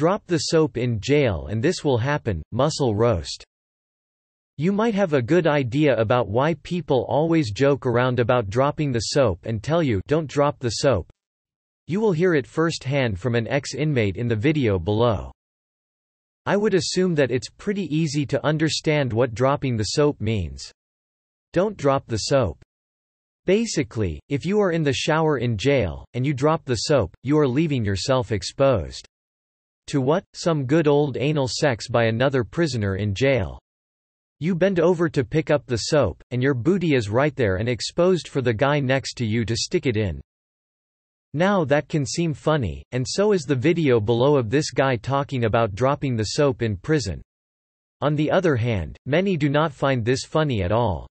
Drop the soap in jail and this will happen, muscle roast. You might have a good idea about why people always joke around about dropping the soap and tell you don't drop the soap. You will hear it firsthand from an ex-inmate in the video below. I would assume that it's pretty easy to understand what dropping the soap means. Don't drop the soap. Basically, if you are in the shower in jail, and you drop the soap, you are leaving yourself exposed. To what? Some good old anal sex by another prisoner in jail. You bend over to pick up the soap, and your booty is right there and exposed for the guy next to you to stick it in. Now that can seem funny, and so is the video below of this guy talking about dropping the soap in prison. On the other hand, many do not find this funny at all.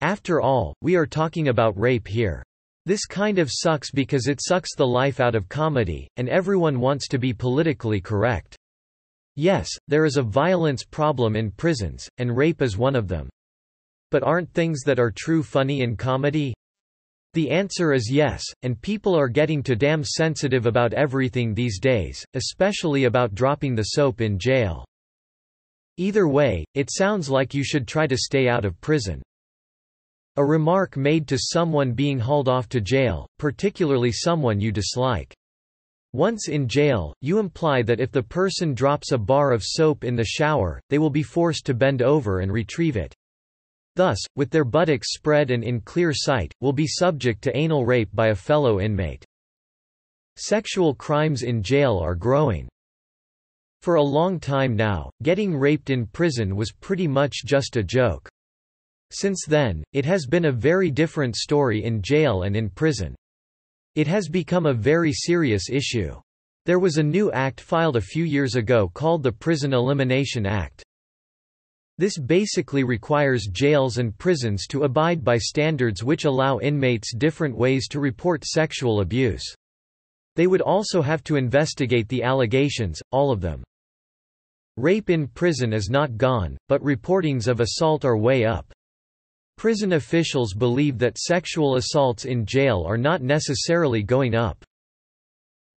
After all, we are talking about rape here. This kind of sucks because it sucks the life out of comedy, and everyone wants to be politically correct. Yes, there is a violence problem in prisons, and rape is one of them. But aren't things that are true funny in comedy? The answer is yes, and people are getting too damn sensitive about everything these days, especially about dropping the soap in jail. Either way, it sounds like you should try to stay out of prison. A remark made to someone being hauled off to jail, particularly someone you dislike. Once in jail, you imply that if the person drops a bar of soap in the shower, they will be forced to bend over and retrieve it. Thus, with their buttocks spread and in clear sight, will be subject to anal rape by a fellow inmate. Sexual crimes in jail are growing. For a long time now, getting raped in prison was pretty much just a joke. Since then, it has been a very different story in jail and in prison. It has become a very serious issue. There was a new act filed a few years ago called the Prison Elimination Act. This basically requires jails and prisons to abide by standards which allow inmates different ways to report sexual abuse. They would also have to investigate the allegations, all of them. Rape in prison is not gone, but reportings of assault are way up. Prison officials believe that sexual assaults in jail are not necessarily going up.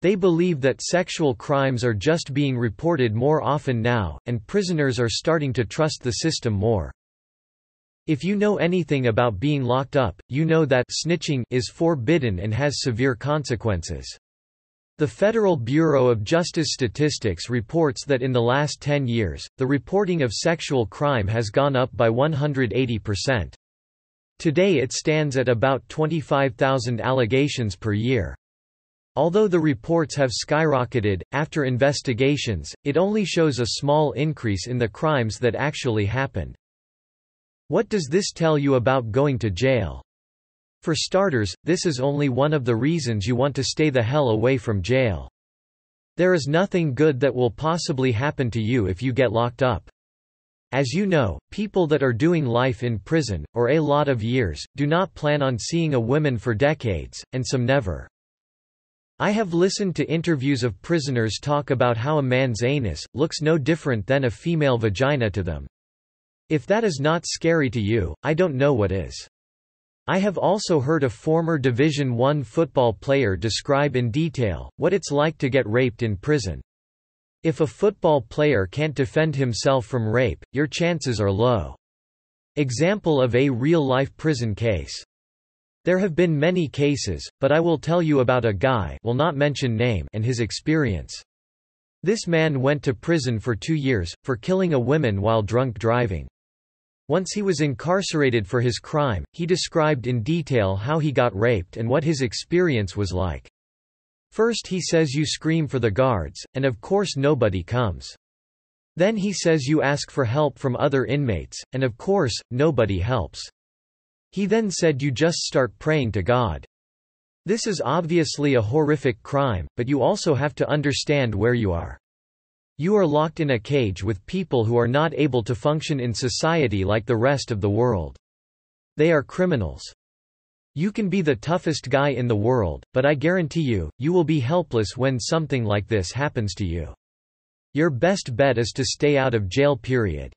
They believe that sexual crimes are just being reported more often now, and prisoners are starting to trust the system more. If you know anything about being locked up, you know that snitching is forbidden and has severe consequences. The Federal Bureau of Justice Statistics reports that in the last 10 years, the reporting of sexual crime has gone up by 180%. Today it stands at about 25,000 allegations per year. Although the reports have skyrocketed, after investigations, it only shows a small increase in the crimes that actually happened. What does this tell you about going to jail? For starters, this is only one of the reasons you want to stay the hell away from jail. There is nothing good that will possibly happen to you if you get locked up. As you know, people that are doing life in prison, or a lot of years, do not plan on seeing a woman for decades, and some never. I have listened to interviews of prisoners talk about how a man's anus, looks no different than a female vagina to them. If that is not scary to you, I don't know what is. I have also heard a former Division I football player describe in detail, what it's like to get raped in prison. If a football player can't defend himself from rape, your chances are low. Example of a real-life prison case. There have been many cases, but I will tell you about a guy will not mention name and his experience. This man went to prison for two years, for killing a woman while drunk driving. Once he was incarcerated for his crime, he described in detail how he got raped and what his experience was like. First he says you scream for the guards, and of course nobody comes. Then he says you ask for help from other inmates, and of course, nobody helps. He then said you just start praying to God. This is obviously a horrific crime, but you also have to understand where you are. You are locked in a cage with people who are not able to function in society like the rest of the world. They are criminals. You can be the toughest guy in the world, but I guarantee you, you will be helpless when something like this happens to you. Your best bet is to stay out of jail period.